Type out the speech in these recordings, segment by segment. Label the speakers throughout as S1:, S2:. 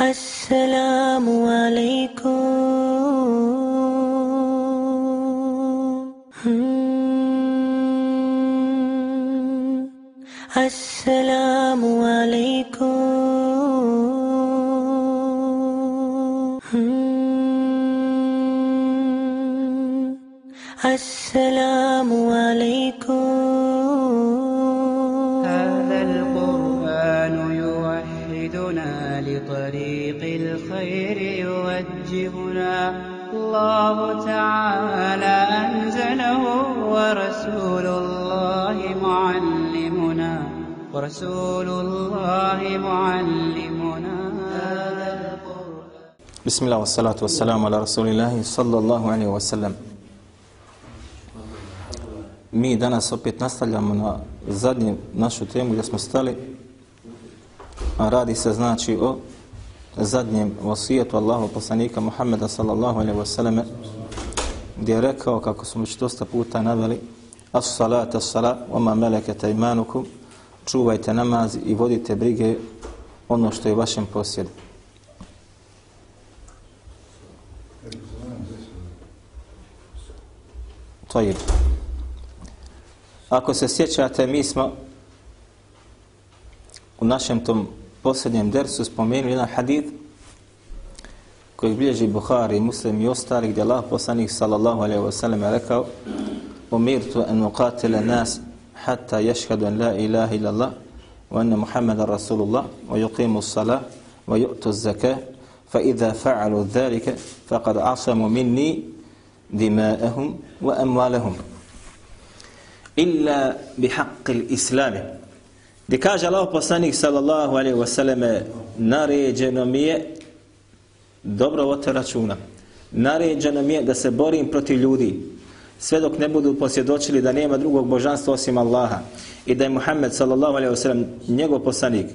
S1: السلام عليكم السلام عليكم السلام عليكم
S2: الخير يوجهنا الله تعالى أنزله ورسول الله معلمنا. ورسول الله معلمنا.
S3: بسم الله والصلاة والسلام على رسول الله صلى الله عليه وسلم. Mi danas opet nastavljamo na zadnju našu temu gdje smo stali. A radi se znači o zadnjem vasijetu Allahu poslanika Muhammeda sallallahu alaihi wasallam gdje je rekao kako smo već dosta puta naveli as salat as salat wa ma imanukum čuvajte namaz i vodite brige ono što je u vašem posjedu. To je. Ako se sjećate, mi smo u našem tom posljednjem dersu spomenuli jedan hadith koji bilježi Buhari, Muslim i ostali, gdje Allah poslanik sallallahu alaihi wa sallam je rekao umirtu an uqatila nas hatta yashhadu an la ilaha illa Allah wa anna Muhammadan Rasulullah wa yuqimu as-salah wa yu'tu az-zakah fa idha fa'alu dhalika faqad asamu minni dima'ahum wa amwalahum illa bi haqqil islami. Gdje kaže Allah poslanik sallallahu alaihi wa sallam naređeno mi je dobro vote računa. Naređeno mi je da se borim protiv ljudi sve dok ne budu posvjedočili da nema drugog božanstva osim Allaha i da je Muhammed sallallahu alaihi wa sallam njegov poslanik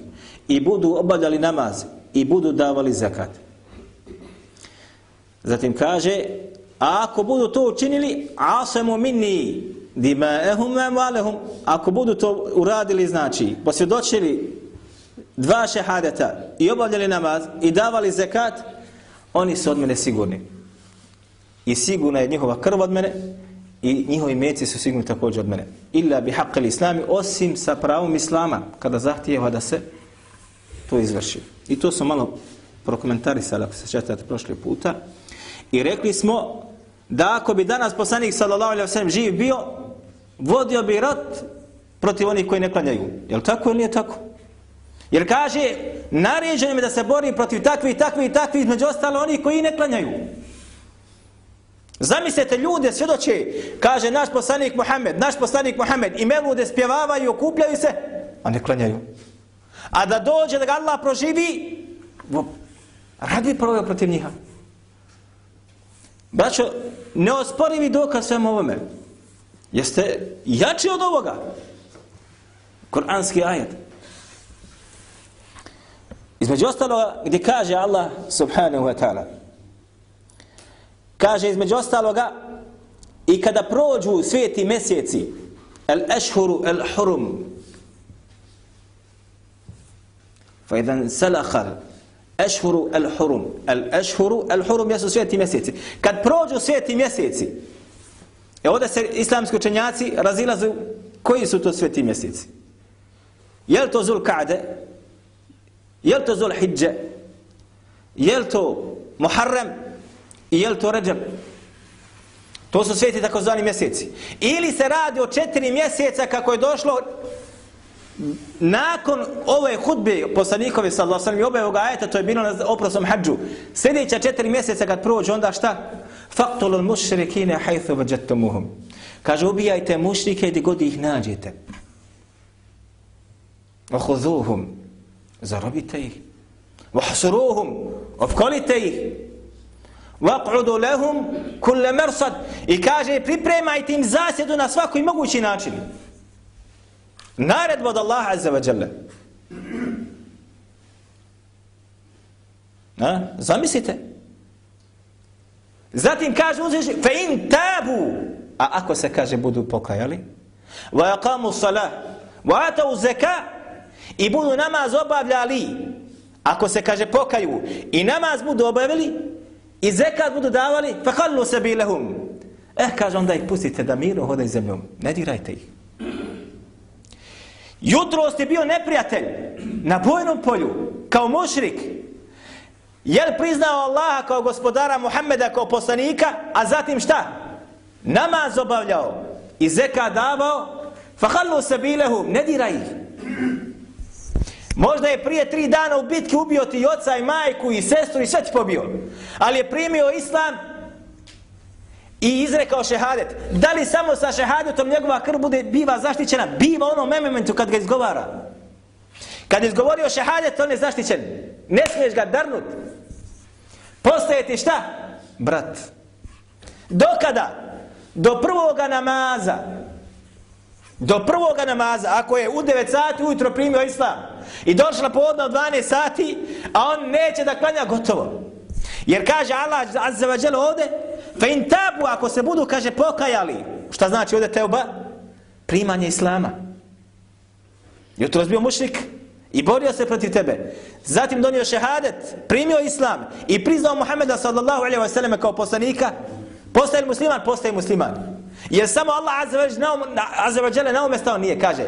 S3: i budu obavljali namaz i budu davali zakat. Zatim kaže a ako budu to učinili asemu minni dimaehum amwalehum ako budu to uradili znači posvjedočili dva šehadeta i obavljali namaz i davali zekat oni su od mene sigurni. I sigurna je njihova krv od mene i njihovi meci su sigurni također od mene. Illa bi haqqil islami osim sa pravom islama kada zahtijeva da se to izvrši. I to su malo prokomentarisali ako se četate prošli puta. I rekli smo da ako bi danas poslanik sallallahu alejhi ve sellem živ bio vodio bi rat protiv onih koji ne klanjaju. Je li tako ili nije tako? Jer kaže, naređeno mi da se bori protiv takvi, takvi i takvi, između ostalo oni koji ne klanjaju. Zamislite ljude, svjedoče, kaže naš poslanik Muhammed, naš poslanik Muhammed, i melude spjevavaju, okupljaju se, a ne klanjaju. A da dođe da ga Allah proživi, radi bi proveo protiv njiha. Braćo, neosporivi dokaz svemu ovome. Jeste jači od ovoga. Kur'anski ajet. Između ostaloga gdje kaže Allah subhanahu wa ta'ala. Kaže između ostaloga i kada prođu sveti mjeseci el ešhuru el hurum fa idan salahal ešhuru el hurum el ešhuru el hurum jesu sveti mjeseci kad prođu sveti mjeseci E ovdje se islamski učenjaci razilazu koji su to sveti mjeseci. Je li to Zul Ka'de? Je li to Zul Hidje? Je li to Muharrem? I je li to Ređeb? To su sveti takozvani mjeseci. Ili se radi o četiri mjeseca kako je došlo nakon ove hudbe poslanikovi sallallahu alejhi ve sellem i ove ovoga ajeta, to je bilo na oprosom hadžu. Sljedeća četiri mjeseca kad prođe, onda šta? Faktulu mušrikine hajthu vađetumuhum. Kaže, ubijajte mušrike gdje god ih nađete. Vahuzuhum. Zarobite ih. Vahsuruhum. Opkolite ih. Vakudu lehum kulle mersad. I kaže, pripremajte im zasjedu na svakoj mogući način. Naredba od Allaha azza wa jalla. Na? Zamislite. Zatim kaže uzviši, fe in tabu, a ako se kaže budu pokajali, va yaqamu salah, wa atau zeka i budu namaz obavljali. Ako se kaže pokaju i namaz budu obavili i zekat budu davali, fa hallu se bilehum. Eh, kaže, onda ih pustite da mirno hodaju zemljom. Ne dirajte ih. Jutro ste bio neprijatelj na bojnom polju, kao mušrik. Je li priznao Allaha kao gospodara Muhammeda kao poslanika, a zatim šta? Namaz obavljao i zeka davao, fahallu sabilehum, ne diraj ih. Možda je prije tri dana u bitki ubio ti oca i majku i sestru i sve ti pobio. Ali je primio islam i izrekao šehadet. Da li samo sa šehadetom njegova krv bude biva zaštićena? Biva onom momentu kad ga izgovara. Kad izgovorio šehadet, on je zaštićen. Ne smiješ ga darnut. Postajete šta? Brat. Dokada? Do prvoga namaza. Do prvoga namaza. Ako je u 9 sati ujutro primio islam i došla podna od 12 sati, a on neće da klanja gotovo. Jer kaže Allah azza wa jalla ovde, fa in tabu ako se budu kaže pokajali. Šta znači ovde teuba? Primanje islama. Jutro bio mušrik i borio se protiv tebe. Zatim donio šehadet, primio islam i priznao Muhameda sallallahu alejhi ve kao poslanika. Postaje musliman, postaje musliman. Jer samo Allah azza wa jalla na umestao nije, kaže.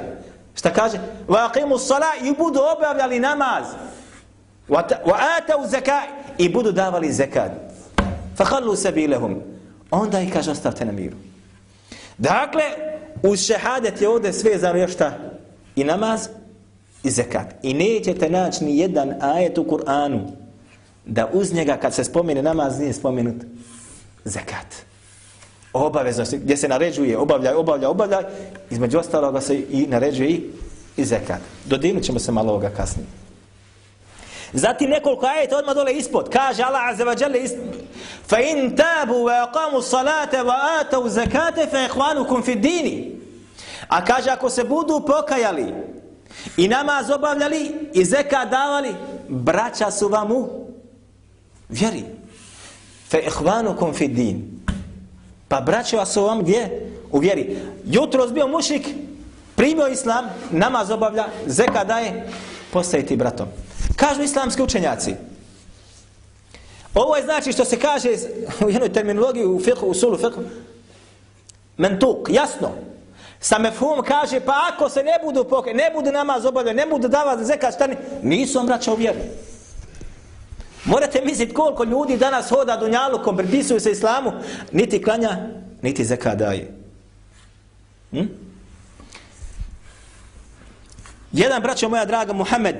S3: Šta kaže? Wa aqimu sala i budu obavljali namaz. Wa atau zakat i budu davali zekat. Fakhallu sabilahum. Onda i kaže ostavte na miru. Dakle, uz šehadet je ovdje sve za još šta? I namaz i zekat. I nećete naći ni jedan ajet u Kur'anu da uz njega kad se spomene namaz nije spomenut zekat. Obaveznosti, gdje se naređuje, obavljaj, obavljaj, obavljaj, između ostaloga se i naređuje i, i zekat. Dodinut ćemo se malo ovoga kasnije. Zatim nekoliko ajeta odmah dole ispod. Kaže Allah Azza wa Jalla fa in tabu wa aqamu salata wa atu zakata fa ikhwanukum fi dini. A kaže ako se budu pokajali i namaz obavljali i zekat davali, braća su vam u vjeri. Fa ikhwanukum fi din. Pa braća su vam gdje? U vjeri. Jutro bio mušik, primio islam, namaz obavlja, zekat daje, postaje ti bratom. Kažu islamski učenjaci. Ovo je znači što se kaže u jednoj terminologiji u fiqhu, u sulu fiqhu. Mentuk, jasno. Sa mefhum kaže, pa ako se ne budu pokaj, ne budu namaz obavljati, ne budu davati zekat, šta ni, nisu vam braća u vjeru. Morate misliti koliko ljudi danas hoda dunjalukom, pripisuju se islamu, niti klanja, niti zekat daje. Hm? Jedan braćo moja draga Muhammed,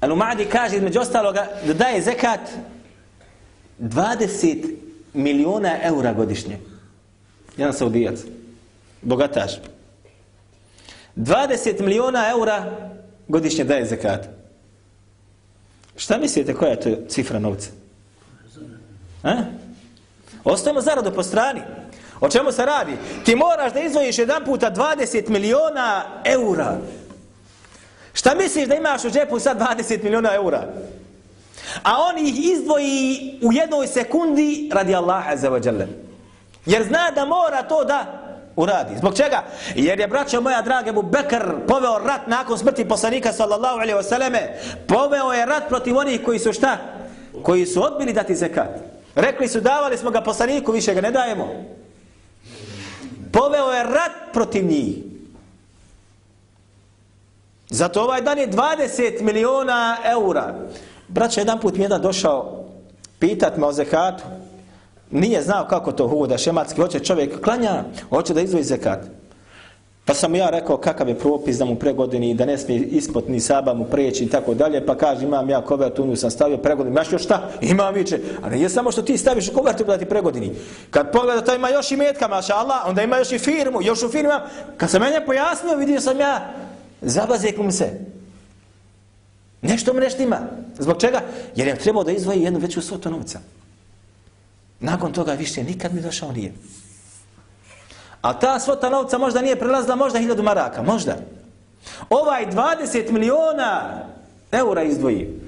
S3: Al-Umadi kaže između ostaloga da daje zekat 20 miliona eura godišnje. Jedan saudijac. Bogataš. 20 miliona eura godišnje daje zekat. Šta mislite koja je to cifra novca? A? Ostavimo zaradu po strani. O čemu se radi? Ti moraš da izvojiš jedan puta 20 miliona eura. Šta misliš da imaš u džepu sad 20 miliona eura? A on ih izdvoji u jednoj sekundi radi Allaha za vađele. Jer zna da mora to da uradi. Zbog čega? Jer je, braćo moja drage, mu Bekr poveo rat nakon smrti poslanika sallallahu alaihi wasallame. Poveo je rat protiv onih koji su šta? Koji su odbili dati zekat. Rekli su, davali smo ga poslaniku, više ga ne dajemo. Poveo je rat protiv njih. Zato ovaj dan je 20 miliona eura. Braća, jedan put mi jedan došao pitat me o zekatu. Nije znao kako to huda šematski. Hoće čovjek klanja, hoće da izvoji zekat. Pa sam ja rekao kakav je propis da mu pregodini da ne smije ispod ni saba mu preći i tako dalje. Pa kaže imam ja kovertu, nju sam stavio pregodini. Imaš još šta? Imam viče. A nije samo što ti staviš kovertu da ti pregodini. Kad pogleda to ima još i metka, maša Allah, onda ima još i firmu. Još u firma. Kad sam mene pojasnio, vidio sam ja Zabazeku se. Nešto mu nešto ima. Zbog čega? Jer je trebao da izvoji jednu veću svotu novca. Nakon toga više nikad mi došao nije. A ta svota novca možda nije prelazila možda hiljadu maraka. Možda. Ovaj 20 miliona eura izdvoji.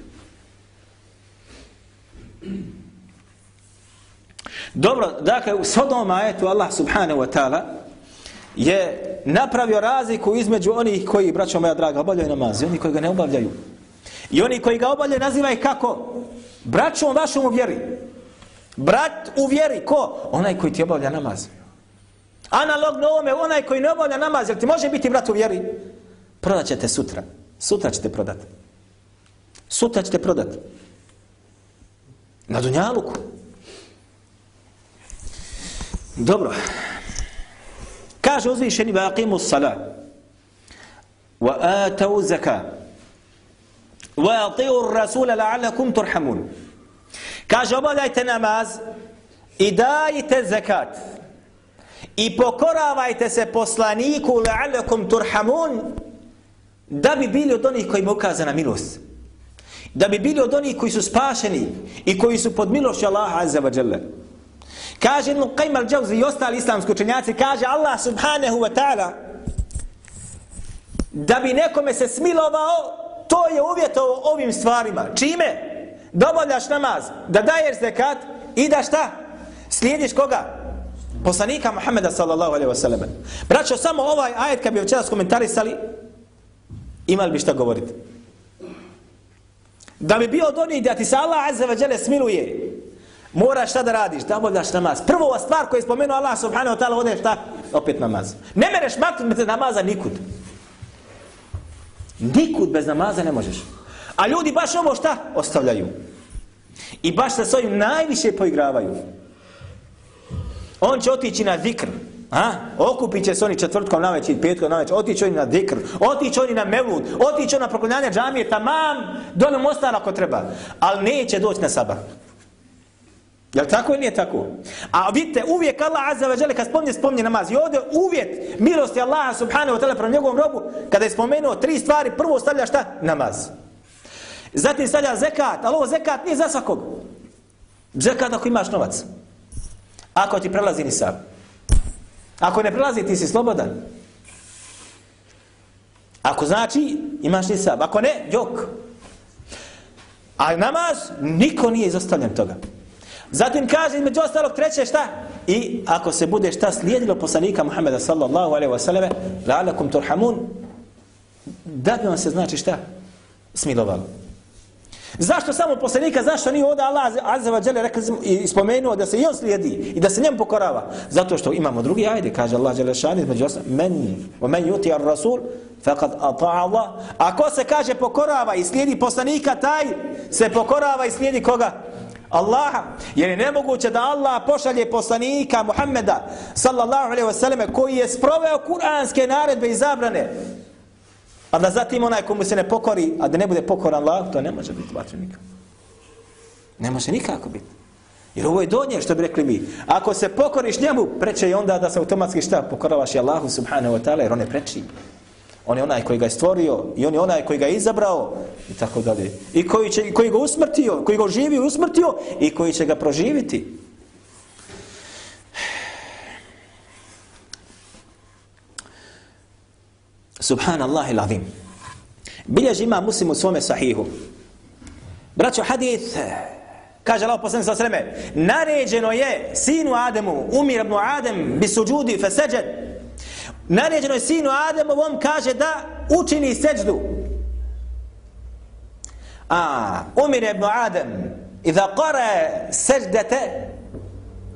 S3: Dobro, dakle, u Sodoma, eto, Allah subhanahu wa ta'ala je napravio razliku između onih koji, braćo moja draga, obavljaju namaz i oni koji ga ne obavljaju. I oni koji ga obavljaju naziva ih kako? Braćom vašom u vjeri. Brat u vjeri, ko? Onaj koji ti obavlja namaz. Analogno ovome, onaj koji ne obavlja namaz, jel ti može biti brat u vjeri? Prodat ćete sutra. Sutra ćete prodati. Sutra ćete prodati. Na Dunjaluku. Dobro. Kaže uzvišeni va aqimu sala wa atau zaka wa atiu rasula la'alakum turhamun. Kaže obavljajte namaz i dajte zakat i pokoravajte se poslaniku la'alakum turhamun da bi bili od onih koji mu ukazana milost. Da bi bili od onih koji su spašeni i koji su pod milošću Allaha azza wa jalla. Kaže Ibn Qayyim al-Jawzi i ostali islamski učenjaci, kaže Allah subhanahu wa ta'ala da bi nekome se smilovao, to je uvjetovo ovim stvarima. Čime? Da obavljaš namaz, da daješ zekat i da šta? Slijediš koga? Poslanika Muhammeda sallallahu alaihi wasallam. Braćo, samo ovaj ajet kad bi večeras komentarisali, imali bi šta govoriti. Da bi bio od onih da ti se Allah azza wa jale smiluje, moraš šta da radiš, da obavljaš namaz. Prvo stvar koju je spomenuo Allah subhanahu wa ta'ala, ovdje šta? Opet namaz. Ne mereš maknuti bez namaza nikud. Nikud bez namaza ne možeš. A ljudi baš ovo šta? Ostavljaju. I baš sa svojim najviše poigravaju. On će otići na zikr. A? Okupit će se oni četvrtkom na večer, petkom na večer, otići oni na zikr, otići oni na mevlud, otići oni na proklinjanje džamije, tamam, dole mostar ako treba. Ali neće doći na sabah. Jel tako ili nije tako? A vidite, uvijek Allah Azza wa Jale kad spomni, spomnje namaz. I ovdje uvjet milosti Allaha subhanahu wa ta'ala prema njegovom robu, kada je spomenuo tri stvari, prvo stavlja šta? Namaz. Zatim stavlja zekat, ali ovo zekat nije za svakog. Zekat ako imaš novac. Ako ti prelazi ni sam. Ako ne prelazi, ti si slobodan. Ako znači, imaš ni sam. Ako ne, jok. A namaz, niko nije izostavljen toga. Zatim kaže između ostalog treće šta? I ako se bude šta slijedilo poslanika Muhammeda sallallahu alaihi wasallam, la'alakum turhamun da bi vam se znači šta? Smilovalo. Zašto samo poslanika? Zašto nije ovdje Allah azza wa jale rekao i spomenuo da se i on slijedi i da se njemu pokorava? Zato što imamo drugi ajde, kaže Allah jale šani između osam, men, o men yuti ar rasul, faqad ata'a Allah. Ako se kaže pokorava i slijedi poslanika, taj se pokorava i slijedi koga? Allaha. Jer je nemoguće da Allah pošalje poslanika Muhammeda sallallahu alaihi wasallam koji je sproveo kuranske naredbe i zabrane. A da zatim onaj komu se ne pokori, a da ne bude pokoran Allah, to ne može biti vatrenika. Ne može nikako biti. Jer ovo je donje što bi rekli mi. Ako se pokoriš njemu, preče je onda da se automatski šta pokoravaš i Allahu subhanahu wa ta'ala jer on je preči. On je onaj koji ga je stvorio i on je onaj koji ga je izabrao i tako dalje. I koji, će, koji ga usmrtio, koji ga oživio i usmrtio i koji će ga proživiti. Subhanallah il azim. Bilježi ima muslim u svome sahihu. Braćo, hadith, kaže Allah poslanik sa sveme, naređeno je sinu Ademu, umir ibn Adem, bi suđudi fe seđed, naređeno je sinu Ademovom, kaže da učini seđdu. A, umir ibn Adem, idha qara seđdete,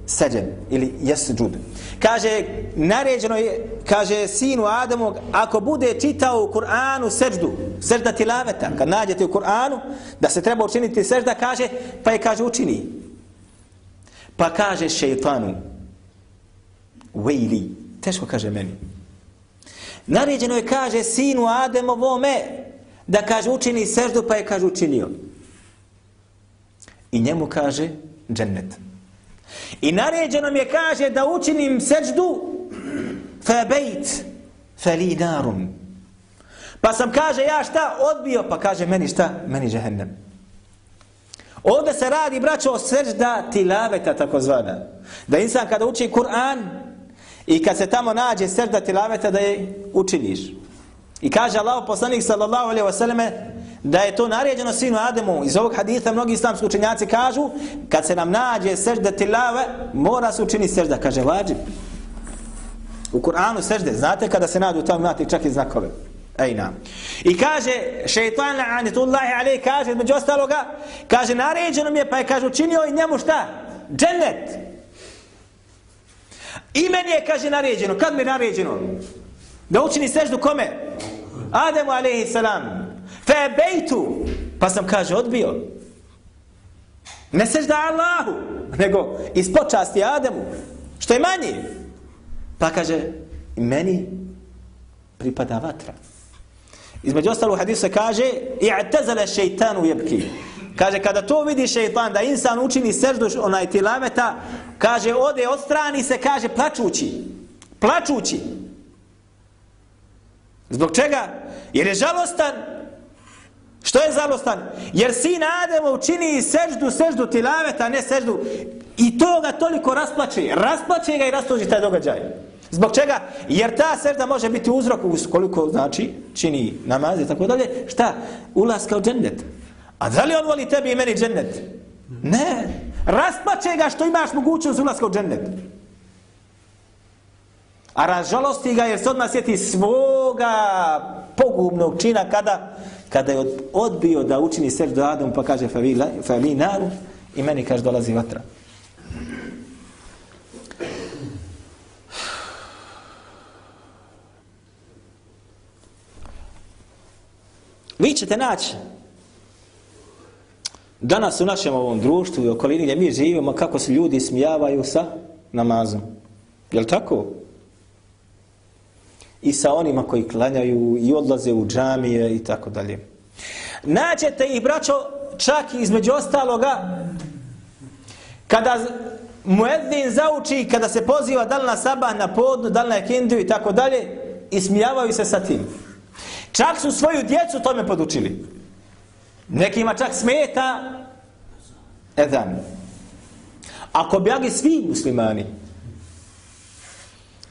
S3: seđem ili jesđud. Kaže, naređeno je, kaže sinu Ademu, ako bude čitao u Kur'anu seđdu, seđda tilaveta, kad nađete u Kur'anu, da se treba učiniti seđda, kaže, pa je kaže učini. Pa kaže šeitanu, vejli, teško kaže meni, Naređeno je, kaže, sinu Ademovome, da kaže učini seždu, pa je kaže učinio. I njemu kaže džennet. I naređeno mi je, kaže, da učinim seždu, fa bejt, fa li narum. Pa sam, kaže, ja šta odbio, pa kaže, meni šta, meni džehennem. Ovdje se radi, braćo, sežda tilaveta, tako zvana. Da insan kada uči Kur'an, I kad se tamo nađe srda tilaveta da je učiniš. I kaže Allah poslanik sallallahu alaihi wasallame da je to naređeno sinu Ademu. Iz ovog haditha mnogi islamski učenjaci kažu, kad se nam nađe sežda tilave, mora se učiniti sežda, kaže vađib. U Kur'anu sežde, znate kada se nađu tamo imate čak i znakove. Ejna. I kaže, šeitan la'anitullahi alaih, kaže, među ostaloga, kaže, naređeno mi je, pa je, kaže, učinio i njemu šta? Džennet. I meni je, kaže, naređeno. Kad mi je naređeno? Da učini seždu kome? Ademu alaihi salam. Fe bejtu. Pa sam, kaže, odbio. Ne sežda Allahu, nego iz počasti Ademu. Što je manji. Pa kaže, meni pripada vatra. Između ostalo u hadisu kaže i'tazala šejtanu jebki. Kaže kada to vidi šejtan da insan učini seždu onaj tilaveta, kaže ode od strani se kaže plačući. Plačući. Zbog čega? Jer je žalostan. Što je žalostan? Jer sin Ademo učini seždu, seždu tilaveta, ne seždu. I to ga toliko rasplače. Rasplače ga i rastuži taj događaj. Zbog čega? Jer ta sežda može biti uzrok koliko znači čini namaz i tako dalje. Šta? Ulaska u džennet. A da li on voli tebi i meni džennet? Ne. Rasplaće ga što imaš mogućnost ulaska u džennet. A razžalosti ga jer se odmah sjeti svoga pogubnog čina kada kada je odbio da učini seždu Adam pa kaže fa vi naru i meni kaže dolazi vatra. Vi ćete naći danas u našem ovom društvu i okolini gdje mi živimo kako se ljudi smijavaju sa namazom. Je li tako? I sa onima koji klanjaju i odlaze u džamije i tako dalje. Naćete ih, braćo, čak i između ostaloga, kada muedzin zauči, kada se poziva da li na sabah, na podnu, da li na ekindiju i tako dalje, i smijavaju se sa tim. Čak su svoju djecu tome podučili. Nekima čak smeta Edan. Ako bi agi svi muslimani,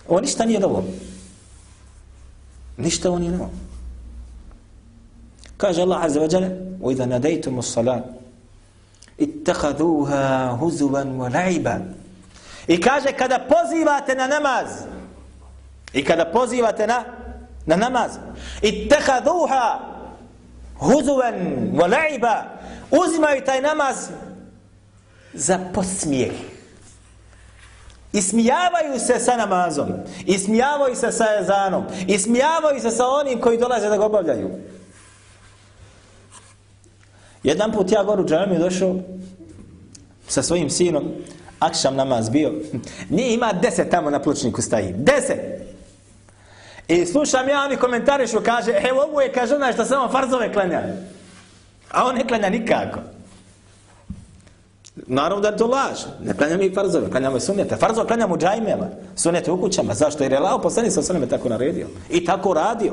S3: ovo ništa nije novo. Ništa ovo nije novo. Kaže Allah Azza wa Jalla, وَإِذَا نَدَيْتُمُ الصَّلَاةِ اتَّخَذُوهَا هُزُوًا وَلَعِبًا I kaže, kada pozivate na namaz, i kada pozivate na na namaz. Ittehaduha huzuven wa la'iba. Uzimaju taj namaz za posmijeh. Ismijavaju se sa namazom. Ismijavaju se sa ezanom. Ismijavaju se sa onim koji dolaze da ga obavljaju. Jedan put ja goru džamiju došao sa svojim sinom. Akšam namaz bio. Nije ima deset tamo na pločniku staji. Deset. I slušam ja, oni komentarišu, kaže, evo ovo je, kaže ona što samo farzove klanja. A on ne klanja nikako. Naravno da to laž. Ne klanja mi farzove, klanjamo sunete. Farzove klanjamo džajmema, sunnete u kućama. Zašto? Jer je lao poslani sa osaneme tako naredio. I tako radio.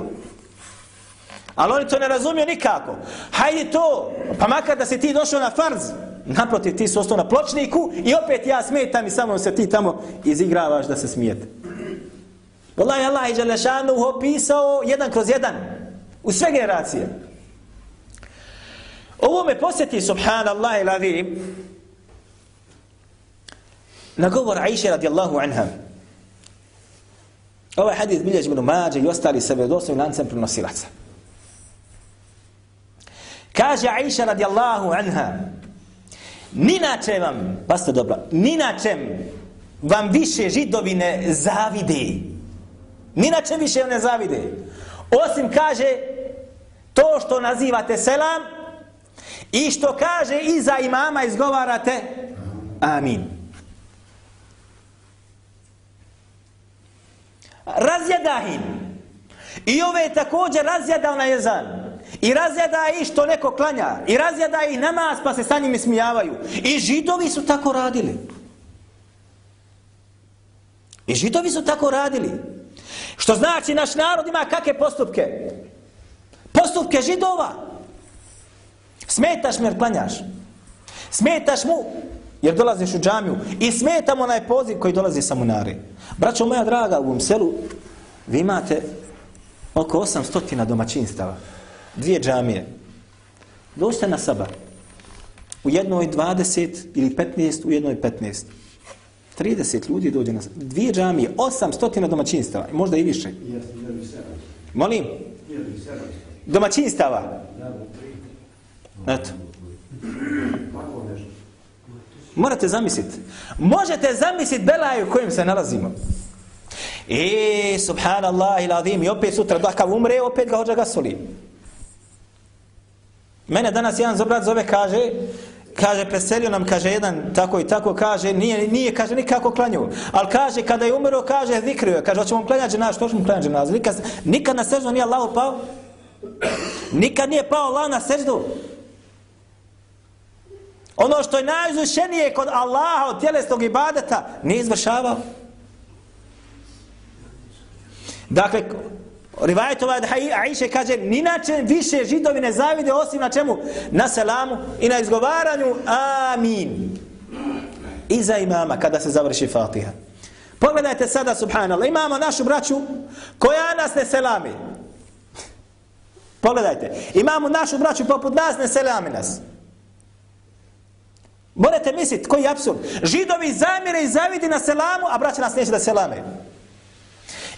S3: Ali oni to ne razumiju nikako. Hajde to, pa makar da si ti došao na farz, naprotiv ti su ostao na pločniku i opet ja smetam i samo se ti tamo izigravaš da se smijete. Wallahi Allah je ho opisao jedan kroz jedan u sve generacije. Ovo me posjeti, subhanallah i ladim, na govor Aisha radijallahu anha. Ovaj hadith biljež ibn Mađe i ostali sebe doslovim lancem prenosilaca. Kaže Aisha radijallahu anha, ni na čem vam, pasite dobro, ni na čem vam više židovine zavide, Ni na čem više ne zavide. Osim kaže to što nazivate selam i što kaže iza imama izgovarate amin. Razjeda im. I ove je također razjedao na jezan. I razjeda i što neko klanja. I razjeda i namaz pa se sa njim smijavaju. I židovi su tako radili. I židovi su tako radili. Što znači naš narod ima kakve postupke? Postupke židova. Smetaš mi jer klanjaš. Smetaš mu jer dolaziš u džamiju. I smetamo onaj poziv koji dolazi sa munare. Braćo moja draga, u ovom selu vi imate oko 800 domaćinstava. Dvije džamije. Dosta na saba. U jednoj 20 ili 15, u jednoj 15. 30 ljudi dođe na dvije džamije, 800 domaćinstava, možda i više. Molim? Domaćinstava. Eto. Morate zamisliti. Možete zamisliti belaju u kojem se nalazimo. E, subhanallah il adim, i opet sutra dakav umre, opet ga hođa gasoli. Mene danas jedan zobrat zove, kaže, kaže, preselio nam, kaže, jedan tako i tako, kaže, nije, nije kaže, nikako klanjuo. Ali kaže, kada je umro, kaže, zikrio je, kaže, hoćemo klanjati dženaz, što ćemo klanjati dženaz? Nikad, nikad na seždu nije Allah pao. Nikad nije pao Allah na seždu. Ono što je najuzvišenije kod Allaha od tjelesnog ibadeta, nije izvršavao. Dakle, Rivajet ovaj Aisha kaže, ninače više židovi ne zavide osim na čemu? Na selamu i na izgovaranju amin. Iza imama kada se završi Fatiha. Pogledajte sada, subhanallah, imamo našu braću koja nas ne selami. Pogledajte, imamo našu braću poput nas ne selami nas. Morate misliti, koji je absurd. Židovi zamire i zavidi na selamu, a braća nas neće da selame.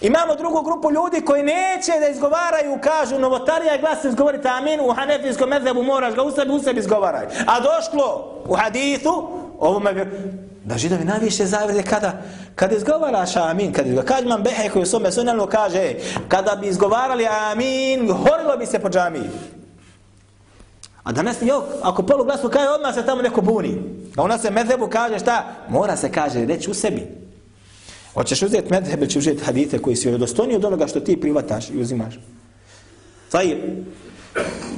S3: Imamo drugu grupu ljudi koji neće da izgovaraju, kažu novotarija glas izgovorite amin, u hanefijskom medhebu moraš ga u sebi, u sebi izgovaraj. A došlo u hadithu, ovome da židovi najviše zavrde kada, kada izgovaraš amin, kada izgovaraš, kaže man behe koji u svome sunelno kaže, kada bi izgovarali amin, horilo bi se po džamiji. A danas jok, ako polu glasu kaže, odmah se tamo neko buni. A ona se medhebu kaže šta? Mora se kaže, reći u sebi. Hoćeš uzeti medheb ili će uzeti hadite koji su vjerodostojni od onoga što ti privataš i uzimaš. Taj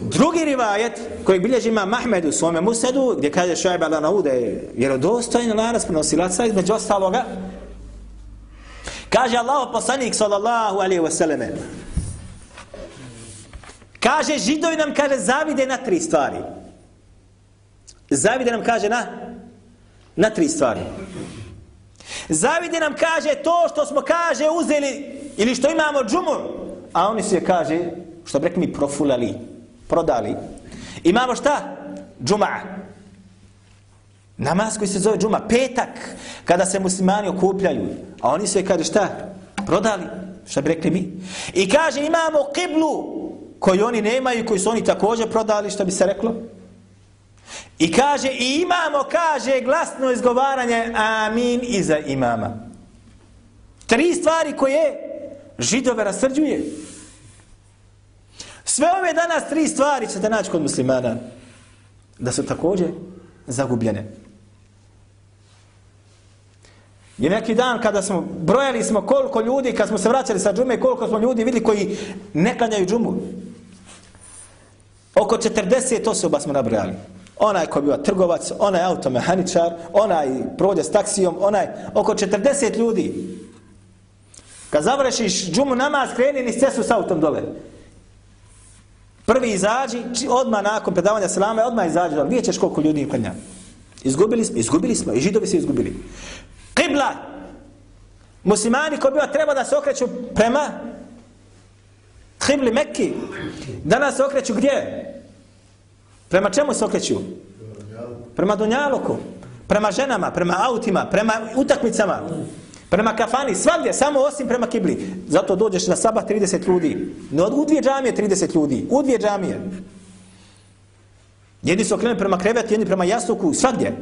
S3: drugi rivajet koji bilježi ima Mahmed u svome musedu gdje kaže Šajba da je vjerodostojen lanas prenosilaca između ostaloga kaže Allah poslanik sallallahu alaihi wa sallam kaže židovi nam kaže zavide na tri stvari. Zavide nam kaže na na tri stvari. Zavidi nam kaže to što smo kaže uzeli ili što imamo džumur. A oni se kaže, što bi rekli mi, profulali, prodali. Imamo šta? Džuma. Namaz koji se zove džuma. Petak, kada se muslimani okupljaju. A oni se kaže šta? Prodali. Što bi rekli mi? I kaže imamo kiblu koju oni nemaju, koji su oni također prodali, što bi se reklo? I kaže, i imamo, kaže, glasno izgovaranje amin iza imama. Tri stvari koje židove rasrđuje. Sve ove danas tri stvari ćete naći kod muslimana da su također zagubljene. I neki dan kada smo brojali smo koliko ljudi, kad smo se vraćali sa džume, koliko smo ljudi vidjeli koji ne klanjaju džumu. Oko 40 osoba smo nabrojali onaj ko biva trgovac, onaj automehaničar, onaj prođe s taksijom, onaj oko 40 ljudi. Kad završiš džumu namaz, kreni ni cestu s autom dole. Prvi izađi, odmah nakon predavanja selama, odmah izađi dole. Vidjet ćeš koliko ljudi im Izgubili smo, izgubili smo i židovi se izgubili. Qibla! Muslimani ko biva treba da se okreću prema Qibli Mekki. Danas se okreću gdje? Prema čemu se okreću? Prema Dunjaluku. Prema ženama, prema autima, prema utakmicama. Prema kafani, svagdje, samo osim prema kibli. Zato dođeš na sabah 30 ljudi. Ne od u dvije džamije 30 ljudi. U dvije džamije. Jedni su okrenuli prema krevetu, jedni prema jastuku, svagdje.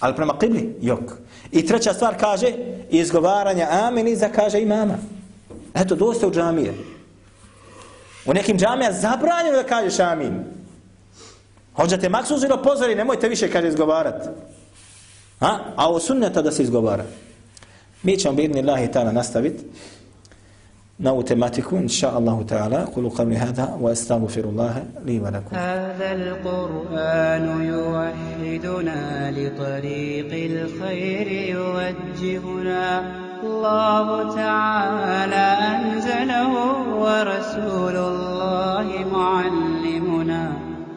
S3: Ali prema kibli, jok. I treća stvar kaže, izgovaranja amin iza kaže imama. Eto, dosta u džamije. U nekim džamija zabranjeno da kažeš amin. Hoćete maksuzino pozori, nemojte više kaže izgovarat. Ha? A o sunneta da se izgovara. Mi ćemo bidni Allahi ta'ala nastaviti na ovu tematiku, inša Allahu ta'ala. Kulu qavli hada, wa astagfiru Allahe, li wa lakum.
S2: Hada al-Qur'anu yuwahiduna li tariqi l-khayri yuwajjihuna. الله تعالى أنزله ورسول الله معلمنا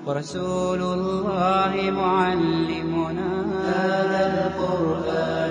S2: ورسول الله معلمنا. هذا القرآن.